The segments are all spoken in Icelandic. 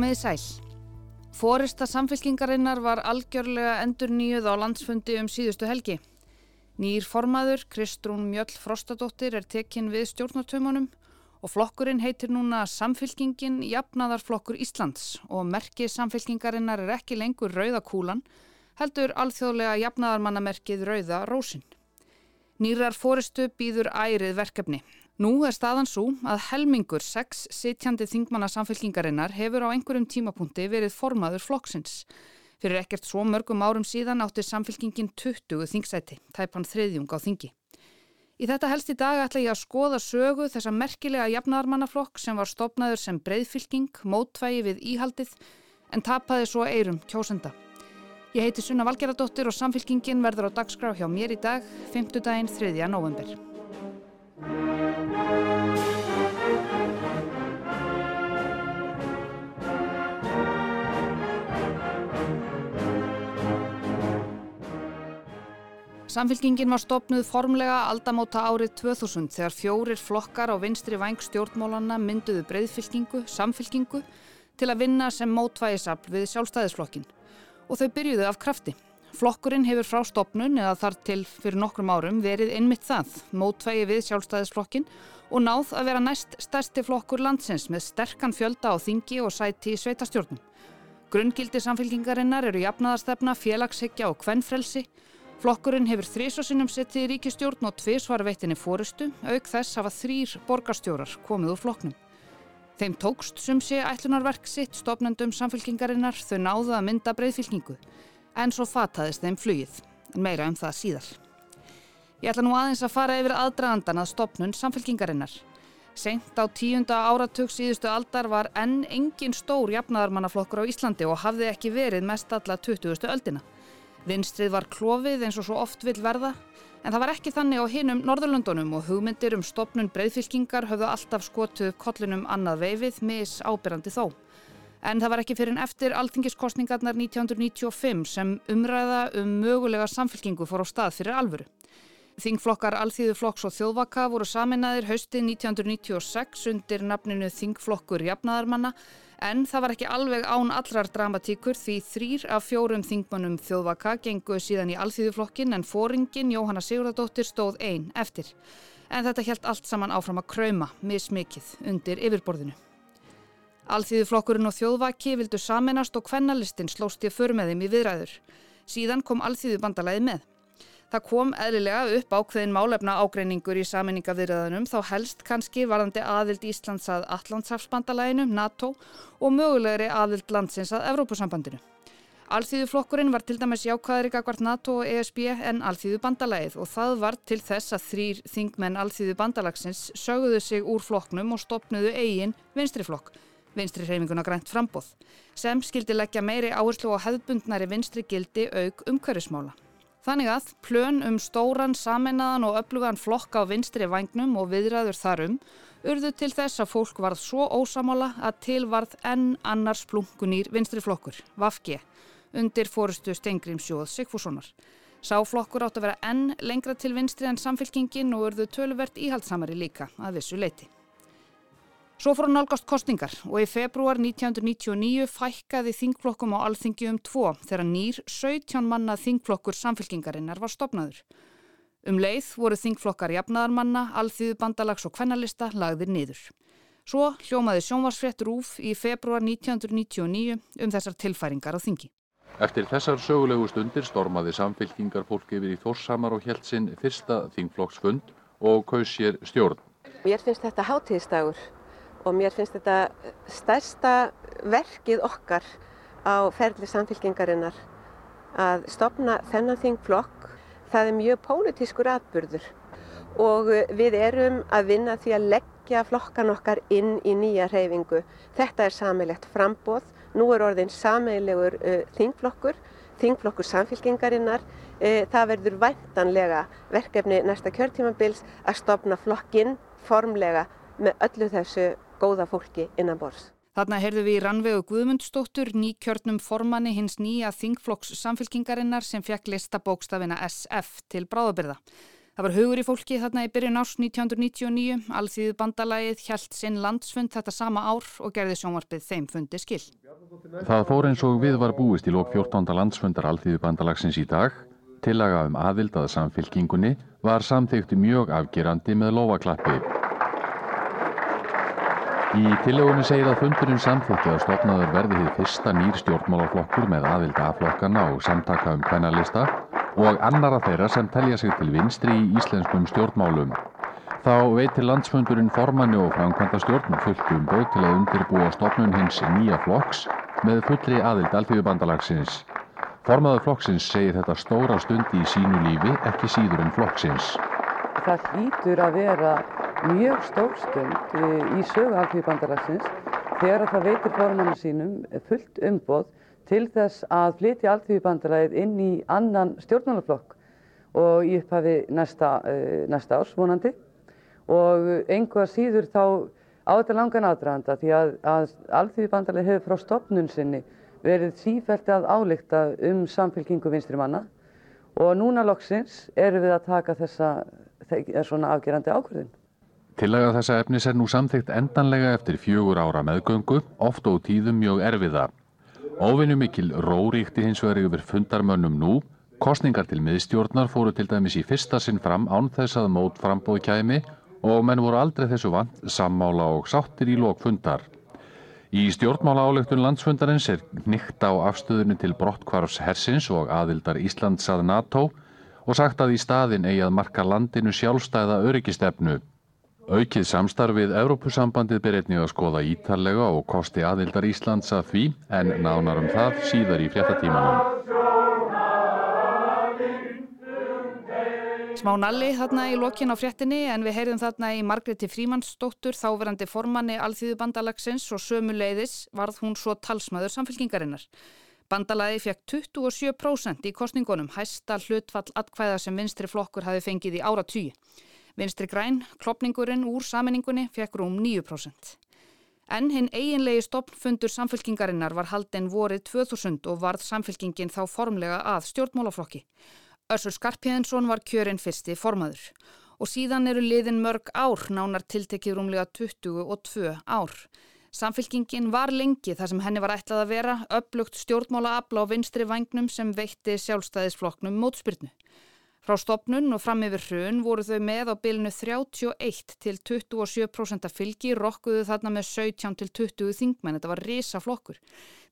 Komiði sæl. Fórista samfélkingarinnar var algjörlega endur nýjuð á landsfundi um síðustu helgi. Nýjir formaður, Kristrún Mjöll Frostadóttir, er tekinn við stjórnartömanum og flokkurinn heitir núna Samfélkingin Jafnaðarflokkur Íslands og merki samfélkingarinnar er ekki lengur Rauðakúlan, heldur alþjóðlega jafnaðarmannamerkið Rauða Rósin. Nýrar fóristu býður ærið verkefni. Nú er staðan svo að helmingur sex sitjandi þingmanna samfélkingarinnar hefur á einhverjum tímapunkti verið formaður flokksins. Fyrir ekkert svo mörgum árum síðan átti samfélkingin 20 þingsæti, tæpan þriðjung á þingi. Í þetta helst í dag ætla ég að skoða sögu þessa merkilega jafnaðarmannaflokk sem var stopnaður sem breyðfylking, mótvægi við íhaldið en tapaði svo eirum kjósenda. Ég heiti Sunna Valgeradóttir og samfélkingin verður á dagskrá hjá mér í dag, 5. daginn 3. november. Samfélkingin var stopnuð formlega aldamóta árið 2000 þegar fjórir flokkar á vinstri vang stjórnmólanna mynduðu breyðfylkingu, samfélkingu, til að vinna sem mótvægisafl við sjálfstæðisflokkin. Og þau byrjuðu af krafti. Flokkurinn hefur frá stopnun eða þar til fyrir nokkrum árum verið einmitt það, mótvægi við sjálfstæðisflokkin og náð að vera næst stærsti flokkur landsins með sterkan fjölda á þingi og sæti í sveitastjórnum. Grungildi samfélkingarinnar eru jafnaðarstefna, félagshyggja og kvennfrelsi Flokkurinn hefur þrísvarsinnum settið í ríkistjórn og tviðsvar veittinni fórustu, auk þess hafa þrýr borgarstjórar komið úr flokknum. Þeim tókst sum sé ætlunarverk sitt stopnendum samfélkingarinnar þau náðu að mynda breyðfylkingu, en svo fataðist þeim flugið, en meira um það síðar. Ég ætla nú aðeins að fara yfir aðdraðandan að stopnun samfélkingarinnar. Sengt á tíunda áratug síðustu aldar var enn engin stór jafnaðarmannaflokkur á Íslandi og hafði ekki verið mest alla 20. öldina. Vinstrið var klófið eins og svo oft vil verða en það var ekki þannig á hinum Norðurlöndunum og hugmyndir um stopnun breyðfylkingar höfðu alltaf skotuð kollinum annað veifið mis ábyrrandi þó. En það var ekki fyrir en eftir alþingiskostningarnar 1995 sem umræða um mögulega samfylkingu fór á stað fyrir alvöru. Þingflokkar Alþýðu flokks og þjóðvaka voru saminnaðir haustið 1996 undir nafninu Þingflokkur jafnaðarmanna En það var ekki alveg án allrar dramatíkur því þrýr af fjórum þingmannum þjóðvaka genguð síðan í alþýðuflokkin en fóringin Jóhanna Sigurðardóttir stóð einn eftir. En þetta helt allt saman áfram að krauma mismikið undir yfirborðinu. Alþýðuflokkurinn og þjóðvaki vildu saminast og kvennalistinn slóst ég för með þeim í viðræður. Síðan kom alþýðubandalagi með. Það kom eðlilega upp ákveðin málefna ágreiningur í saminningavirðanum þá helst kannski varðandi aðild Íslands að Allandshafsbandalæginu, NATO og mögulegri aðild landsins að Evrópusambandinu. Alþýðuflokkurinn var til dæmis jákvæðri gagvart NATO og ESB en Alþýðubandalægið og það var til þess að þrýr þingmenn Alþýðubandalagsins söguðu sig úr flokknum og stopnuðu eigin vinstriflokk, vinstri hreyfinguna grænt frambóð, sem skildi leggja meiri áherslu á hefðbundnari vinstri gildi auk umhverfismála. Þannig að plön um stóran, saminnaðan og öflugan flokka á vinstri vagnum og viðræður þarum urðu til þess að fólk varð svo ósamála að til varð enn annars plunkunýr vinstri flokkur, Vafge, undir fórustu Stengrimsjóð Sigfússonar. Sáflokkur átt að vera enn lengra til vinstri en samfélkingin og urðu töluvert íhaldsamari líka að vissu leiti. Svo fór nálgast kostningar og í februar 1999 fækkaði þingflokkum á alþingi um tvo þegar nýr 17 manna þingflokkur samfélkingarinnar var stopnaður. Um leið voru þingflokkar jafnaðarmanna, alþýðu bandalags og kvennalista lagðir niður. Svo hljómaði sjónvarsfrétt rúf í februar 1999 um þessar tilfæringar á þingi. Eftir þessar sögulegu stundir stormaði samfélkingar fólk yfir í Þórshamar og Hjeltsin fyrsta þingflokksfund og kaus sér stjórn. Mér finnst þetta hátíðstagur og mér finnst þetta stærsta verkið okkar á ferli samfélkingarinnar að stopna þennan þingflokk. Það er mjög pólitískur atbyrður og við erum að vinna því að leggja flokkan okkar inn í nýja hreyfingu. Þetta er sammeilegt frambóð, nú er orðin sameilegur uh, þingflokkur, þingflokkur samfélkingarinnar. Uh, það verður væntanlega verkefni næsta kjörtímabils að stopna flokkinn formlega með öllu þessu góða fólki innan bors. Þarna heyrðu við í Rannvegu Guðmundsdóttur, nýkjörnum formanni hins nýja þingflokks samfélkingarinnar sem fekk lista bókstafina SF til bráðabyrða. Það var hugur í fólki þarna í byrjun árs 1999. Alþýðu bandalagið hjælt sinn landsfund þetta sama ár og gerði sjónvarpið þeim fundi skil. Það fór eins og við var búist í lók 14. landsfundar Alþýðu bandalagsins í dag. Tillaga um aðvildað samfylkingunni var samþygti mjög afgerandi með lofaklappi. Í tillegunni segir að fundurinn samþykja að stofnaður verði því fyrsta nýr stjórnmálaflokkur með aðvild afflokkana og samtaka um kvennalista og annara þeirra sem telja sig til vinstri í íslenskum stjórnmálum. Þá veitir landsfundurinn formanni og framkvæmda stjórn fulltum bóð til að undirbúa stofnun hins nýja flokks með fullri aðild alþjóðubandalagsins. Formaður flokksins segir þetta stóra stundi í sínu lífi ekki síður en flokksins. Það hlýtur að vera mjög stórstund í sögu alþjóðbandalagsins þegar það veitir formannu sínum fullt umboð til þess að flytja alþjóðbandalagið inn í annan stjórnmálaflokk og í upphafi næsta, uh, næsta árs vonandi og einhvað síður þá á þetta langan aðdraðanda því að, að alþjóðbandalagið hefur frá stopnun sinni verið sífælt að álíkta um samfélkingu vinstri manna og núna loksins erum við að taka þessa svona afgerandi ákvörðin. Tillaga þessa efnis er nú samþygt endanlega eftir fjögur ára meðgöngu, oft og tíðum mjög erfiða. Óvinnu mikil róríkti hins vegar yfir fundarmönnum nú, kostningar til miðstjórnar fóru til dæmis í fyrsta sinn fram án þess að mót frambóð kæmi og menn voru aldrei þessu vant sammála og sáttir í lok fundar. Í stjórnmála álegtun landsfundarins er nýtt á afstöðunni til brottkvarfs hersins og aðildar Íslands að NATO og sagt að í staðin eigi að marka landinu sjálfstæða öryggistefnu. Aukið samstarfið Evrópusambandið ber einnig að skoða ítarlega og kosti aðildar Íslands að því en nánar um það síðar í fréttatímanum. Smá nalli þarna í lokin á fréttinni en við heyrðum þarna í Margreti Frímannsdóttur þáverandi formanni Alþýðubandalagsins og sömu leiðis varð hún svo talsmaður samfélkingarinnar. Bandalagi fekk 27% í kostningunum hæsta hlutfall atkvæða sem vinstri flokkur hafi fengið í ára tíu. Vinstri græn, klopningurinn úr saminningunni fekk rúm 9%. En hinn eiginlegi stopnfundur samfélkingarinnar var haldinn vorið 2000 og varð samfélkingin þá formlega að stjórnmálaflokki. Össur Skarpjæðinsson var kjörinn fyrsti formaður og síðan eru liðin mörg ár nánar tiltekið rúmlega 22 ár. Samfélkingin var lengi þar sem henni var ætlað að vera upplugt stjórnmála afla á vinstri vagnum sem veitti sjálfstæðisflokknum mótspyrnu. Frá stopnun og fram yfir hrun voru þau með á bilinu 31 til 27% fylgi, rokkuðu þarna með 17 til 20 þingmenn, þetta var risa flokkur.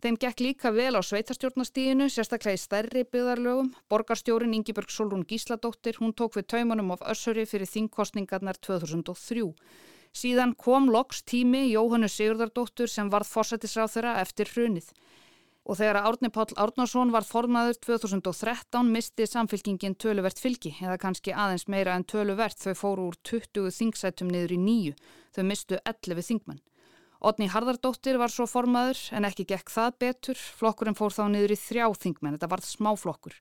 Þeim gekk líka vel á sveitarstjórnastíðinu, sérstaklega í stærri byggðarlögum. Borgarstjórin Ingiberg Solrún Gísladóttir, hún tók við taumanum af össuri fyrir þingkostningarnar 2003. Síðan kom loks tími Jóhannu Sigurdardóttur sem varð fórsættisráð þeirra eftir hrunið og þegar Árni Páll Árnarsson var formaður 2013 misti samfylkingin töluvert fylgi eða kannski aðeins meira en töluvert þau fóru úr 20 þingsætum niður í nýju, þau mistu 11 þingmenn. Otni Harðardóttir var svo formaður en ekki gekk það betur, flokkurinn fór þá niður í þrjá þingmenn, þetta varð smáflokkur.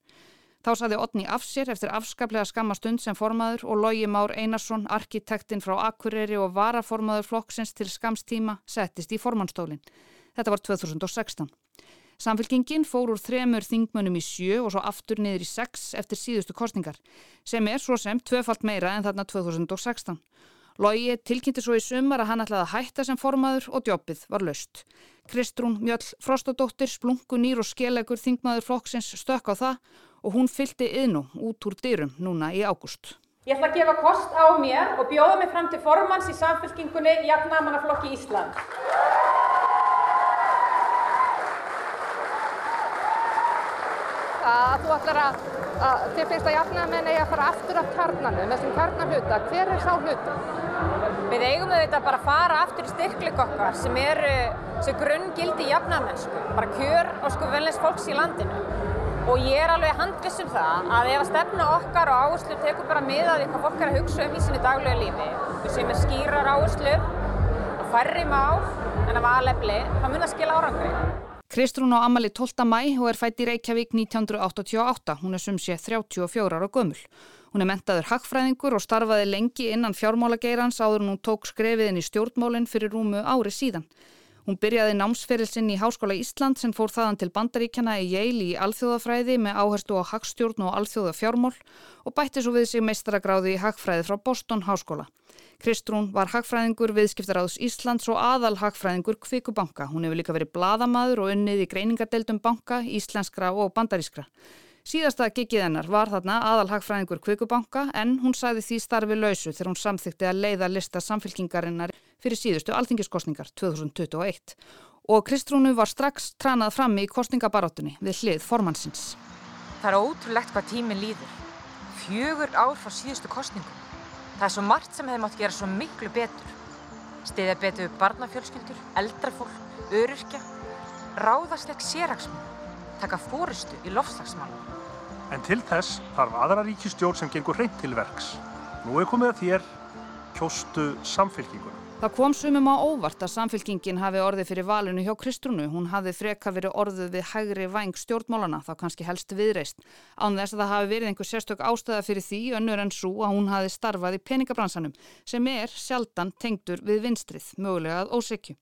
Þá saði Otni af sér eftir afskaplega skamma stund sem formaður og Lógi Már Einarsson, arkitektinn frá Akureyri og varaformaður flokksins til skamstíma, settist í formannstólinn. Þetta var 2016. Samfélkingin fór úr þremur þingmönnum í sjö og svo aftur niður í sex eftir síðustu kostningar, sem er svo sem tvöfalt meira en þarna 2016. Lógi tilkynnti svo í sumar að hann ætlaði að hætta sem formaður og djópið var löst. Kristrún Mjöll Frostadóttir, splungu nýr og skelegur þingmaður flokksins stökk á það og hún fylgdi yðnú út úr dyrum núna í ágúst. Ég ætla að gefa kost á mér og bjóða mig fram til formans í samfélkingunni Jafnamannaflokki Ísland. Að þú ætlar að, að þér finnst að jafnamenn eigi að fara aftur af kjarnanum, þessum kjarnarhluta. Hver er sá hluta? Við eigum auðvitað bara að fara aftur í styrkleik okkar sem eru sem grunn gildi jafnamennsku, bara kjör og sko velins fólks í landinu. Og ég er alveg handvissum það að ef að stefna okkar og áherslu tekur bara miðað í hvað fólk er að hugsa um í sinni daglega lífi, við séum með skýrar áherslu og færri mál en að valefli, það mun að skila árangri. Kristrún á Amali 12. mæ og er fætt í Reykjavík 1988. Hún er sum sé 34 ára gömul. Hún er mentaður hagfræðingur og starfaði lengi innan fjármálageirans áður hún tók skrefiðin í stjórnmálinn fyrir rúmu ári síðan. Hún byrjaði námsferilsinn í Háskóla Ísland sem fór þaðan til bandaríkjana í Yale í alþjóðafræði með áherslu á hagstjórn og alþjóðafjármól og bætti svo við sig meistaragráði í hagfræði frá Boston Háskóla. Kristrún var hagfræðingur viðskiptaráðs Íslands og aðal hagfræðingur Kvikubanka. Hún hefur líka verið bladamadur og unnið í greiningadeildum banka, íslenskra og bandarískra. Síðasta gigið hennar var þarna aðal hagfræðingur Kvikubanka en hún sæði því starfi lausu þegar hún samþykti að leiða lista samfélkingarinnar fyrir síðustu alþingiskostningar 2021 og Kristrúnu var strax tranað fram í kostningabarátunni við hlið formansins. Það er ótrúlegt hvað tíminn líður. Fjögur ár frá síðustu kostningum. Það er svo margt sem hefði mátt gera svo miklu betur. Stiðja betur barnafjölskyldur, eldrafólk, öryrkja, ráðaslegg sérhagsmún, taka fóristu í lofslagsmálum. En til þess þarf aðra ríkistjórn sem gengur reynd til verks. Nú er komið að þér kjóstu samfélkinguna. Það kom sumum á óvart að samfélkingin hafi orðið fyrir valinu hjá Kristrúnu. Hún hafi freka verið orðið við hægri væng stjórnmálana, þá kannski helst viðreist. Án þess að það hafi verið einhver sérstök ástæða fyrir því önnur en svo að hún hafi starfað í peningabransanum, sem er sjaldan tengdur við vinstrið, mögulega að ósekju.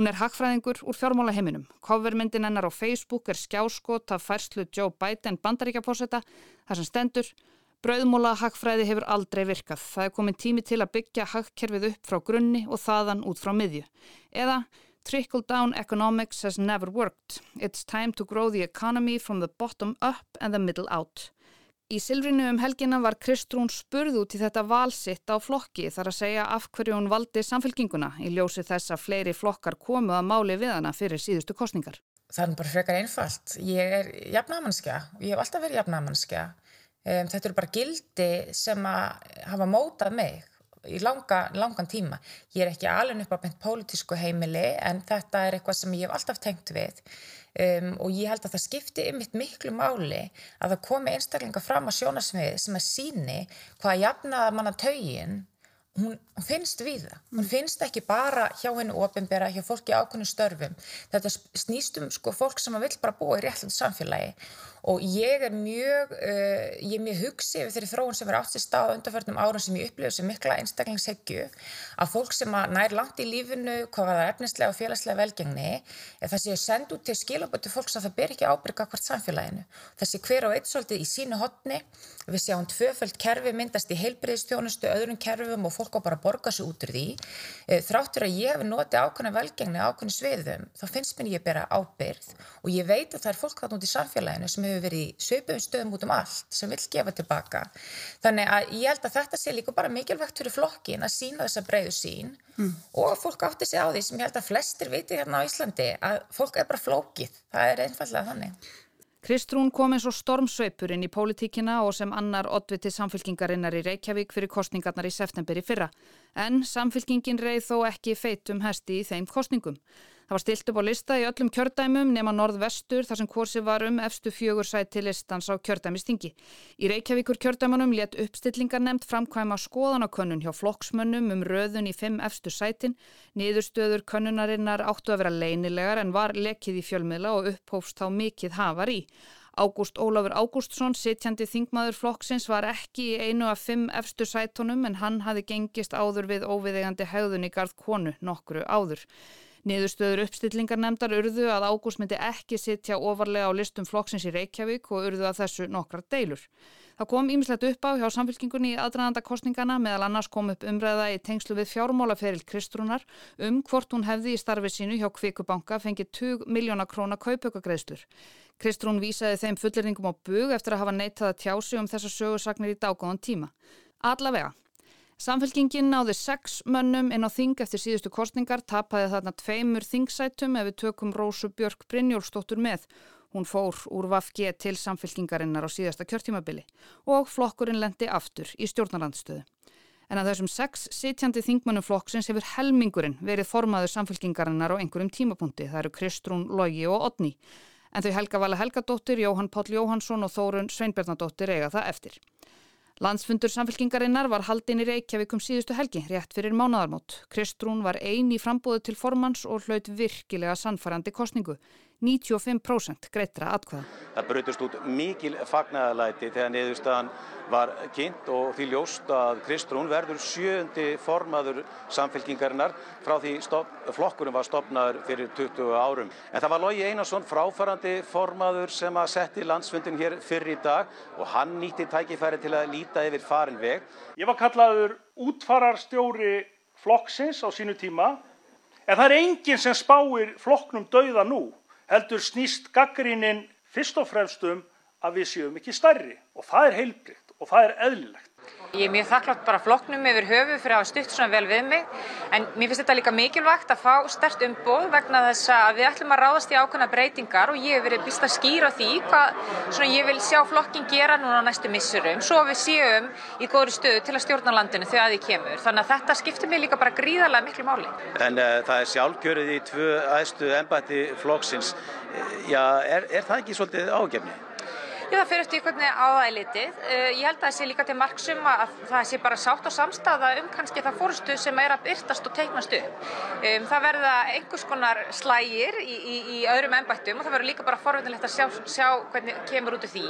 Hún er hagfræðingur úr fjármála heiminum. Covermyndin hennar á Facebook er skjáskot af færslu Joe Biden bandaríkjapóseta, þar sem stendur Brauðmóla hagfræði hefur aldrei virkað. Það er komin tími til að byggja hagkerfið upp frá grunni og þaðan út frá miðju. Eða Trickle down economics has never worked. It's time to grow the economy from the bottom up and the middle out. Í Silvrinu um helgina var Kristrún spurð út í þetta valsitt á flokki þar að segja af hverju hún valdi samfélkinguna í ljósi þess að fleiri flokkar komu að máli við hana fyrir síðustu kostningar. Það er bara frekar einfalt. Ég er jafnamanskja og ég hef alltaf verið jafnamanskja. Um, þetta eru bara gildi sem að hafa mótað mig í langa, langan tíma. Ég er ekki alveg upp á beint pólitísku heimili en þetta er eitthvað sem ég hef alltaf tengt við um, og ég held að það skipti ymitt miklu máli að það komi einstaklinga fram á sjónasmiði sem að síni hvað jafnaða manna taugin hún finnst við það, hún finnst ekki bara hjá hennu ofinbera, hjá fólki ákveðnum störfum, þetta snýst um sko fólk sem vil bara búa í réttlund samfélagi. Og ég er mjög uh, ég er mjög hugsið við þeirri þróun sem er átt sér stað undarförnum árum sem ég upplifið sem mikla einstaklingsheggju að fólk sem að nær langt í lífinu hvað var það efnislega og félagslega velgengni það séu sendt út til skilabötu fólks að það ber ekki ábyrga hvert samfélaginu. Þessi hver og eitt svolítið í sínu hotni við sjáum tvöföld kerfi myndast í heilbriðstjónustu, öðrum kerfum og fólk á bara að borga sig út úr því þráttur að ég hef notið ákveðna velgengni ákveðna sviðum, þá finnst mér ég bera ábyrð og ég veit að það er fólk þarna út í samfélaginu sem hefur verið í söpum stöðum út um allt sem vil gefa tilbaka. Þannig að ég held að þetta sé líka bara mikilvægt fyrir flokkin að sína þessa breyðu sín mm. og fólk átti sig á því sem ég held að flestir viti hérna á Íslandi að fólk er bara flókið. Það er einfallega þannig. Kristrún kom eins og stormsveipur inn í pólitíkina og sem annar oddviti samfélkingarinnar í Reykjavík fyrir kostningarnar í september í fyrra. En samfélkingin reið þó ekki feitum hesti í þeim kostningum. Það var stilt upp á lista í öllum kjördæmum nema norðvestur þar sem korsi var um efstu fjögur sæti listans á kjördæmistingi. Í Reykjavíkur kjördæmanum let uppstillingar nefnd framkvæma skoðanakönnun hjá flokksmönnum um röðun í fimm efstu sætin. Niðurstöður könnunarinnar áttu að vera leinilegar en var lekið í fjölmiðla og upphófst þá mikið hafar í. Ágúst Ólafur Ágústsson, sitjandi þingmaður flokksins, var ekki í einu af fimm efstu sætonum en hann hafi gengist áður við óviðegandi hegðun í garð konu nokkru áður. Niðurstöður uppstillingar nefndar urðu að Ágúst myndi ekki sittja ofarlega á listum flokksins í Reykjavík og urðu að þessu nokkrar deilur. Það kom ímislegt upp á hjá samfélkingunni í aðdraðanda kostningana meðal annars kom upp umræða í tengslu við fjármálaferil Kristrúnar um hvort hún hefði í starfi sínu hjá Kvikubanka fengið 20 miljóna króna kaupökagreðslur. Kristrún vísaði þeim fullerningum á bug eftir að hafa neitað að tjási um þessa sögursagnir í dágóðan tíma. Allavega, Samfélkingin náði sex mönnum inn á þing eftir síðustu kostningar, tapaði þarna tveimur þingsætum ef við tökum Rósu Björk Brynjólfsdóttur með. Hún fór úr Vafge til samfélkingarinnar á síðasta kjörtímabili og flokkurinn lendi aftur í stjórnarandstöðu. En að þessum sex sitjandi þingmönnum flokksins hefur helmingurinn verið formaður samfélkingarinnar á einhverjum tímapunkti. Það eru Kristrún, Logi og Odni. En þau Helga Vala Helgadóttir, Jóhann Páll Jóhansson og Þórun Sveinbjörnadóttir eiga það eftir. Landsfundur samfélkingarinnar var haldin í Reykjavík um síðustu helgi, rétt fyrir mánadarmót. Kristrún var eini frambóðu til formans og hlaut virkilega sannfærandi kostningu. 95% greitra atkvæða. Það brutust út mikil fagnæðalæti þegar niðurstaðan var kynnt og því ljóst að Kristrún verður sjöndi formaður samfélkingarinnar frá því flokkurum var stopnaður fyrir 20 árum. En það var Lógi Einarsson fráfarandi formaður sem að setti landsfundin hér fyrir í dag og hann nýtti tækifæri til að líta yfir farin veg. Ég var kallaður útfararstjóri flokksins á sínu tíma en það er enginn sem spáir flokknum dauða nú heldur snýst gaggrínin fyrst og fremst um að við séum ekki stærri og það er heilbrikt og það er eðlilegt. Ég er mjög þakklátt bara flokknum yfir höfu fyrir að stutt svona vel við mig en mér finnst þetta líka mikilvægt að fá stert umboð vegna þess að við ætlum að ráðast í ákveðna breytingar og ég hef verið býst að skýra því hvað svona ég vil sjá flokkin gera núna næstu missurum svo við séum í góðri stöðu til að stjórna landinu þegar því kemur þannig að þetta skiptir mig líka bara gríðarlega miklu máli. En uh, það er sjálfkjörið í tvö aðstu ennbætti flokksins, já er, er það ekki svolítið ágefni? Já, það fyrir eftir hvernig á það er litið. Uh, ég held að það sé líka til marksum að það sé bara sátt og samstafa um kannski það fórstu sem er að byrtast og teiknast upp. Um, það verða einhvers konar slægir í, í, í öðrum ennbættum og það verður líka bara forveitinlegt að sjá, sjá hvernig kemur út af því.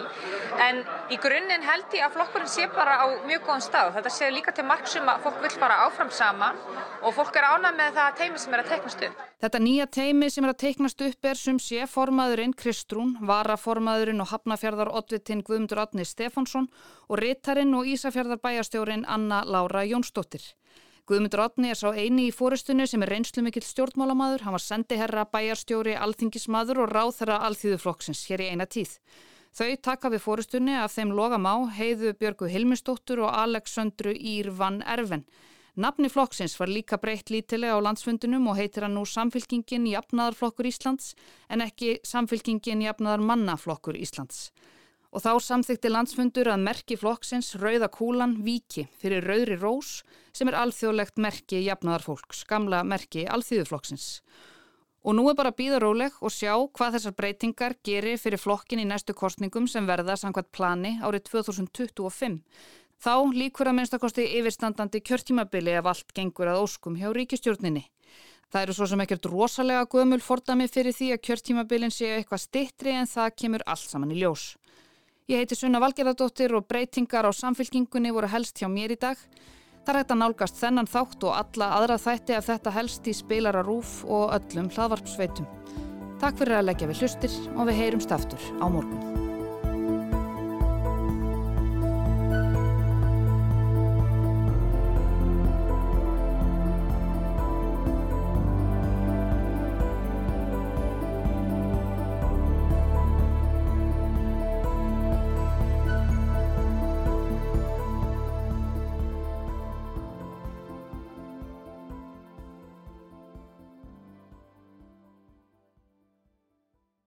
En í grunninn held ég að flokkurinn sé bara á mjög góðan stað. Þetta sé líka til marksum að fólk vil fara áfram saman og fólk er ánað með það teimi sem er að teiknast upp. Þetta nýja teimi sem er að teiknast upp er sem sé formaðurinn Kristrún, varaformaðurinn og hafnafjörðar oddvitinn Guðmundur Átni Stefánsson og ritarinn og Ísafjörðar bæjastjórin Anna Laura Jónsdóttir. Guðmundur Átni er sá eini í fórustunni sem er reynslu mikill stjórnmálamadur, hann var sendiherra, bæjarstjóri, alþingismadur og ráþara alþýðuflokksins hér í eina tíð. Þau taka við fórustunni af þeim loga má heiðu Björgu Hilmisdóttur og Aleksandru Írvan Erven. Nafni flokksins var líka breytt lítilega á landsfundunum og heitir hann nú Samfylkingin Jafnaðarflokkur Íslands en ekki Samfylkingin Jafnaðar Mannaflokkur Íslands. Og þá samþykti landsfundur að merki flokksins Rauða kúlan Víki fyrir Rauðri Rós sem er alþjóðlegt merki Jafnaðarfólks, gamla merki alþjóðuflokksins. Og nú er bara að býða róleg og sjá hvað þessar breytingar gerir fyrir flokkin í næstu kostningum sem verða samkvæmt plani árið 2025. Þá líkur að minnstakosti yfirstandandi kjörtímabili ef allt gengur að óskum hjá ríkistjórninni. Það eru svo sem ekkert rosalega gömul fordami fyrir því að kjörtímabilin séu eitthvað stittri en það kemur allt saman í ljós. Ég heiti Sunna Valgerðardóttir og breytingar á samfélkingunni voru helst hjá mér í dag. Það hægt að nálgast þennan þátt og alla aðra þætti af þetta helst í spilararúf og öllum hlaðvarpsveitum. Takk fyrir að leggja við hlustir og við heyrumst aftur á morgun.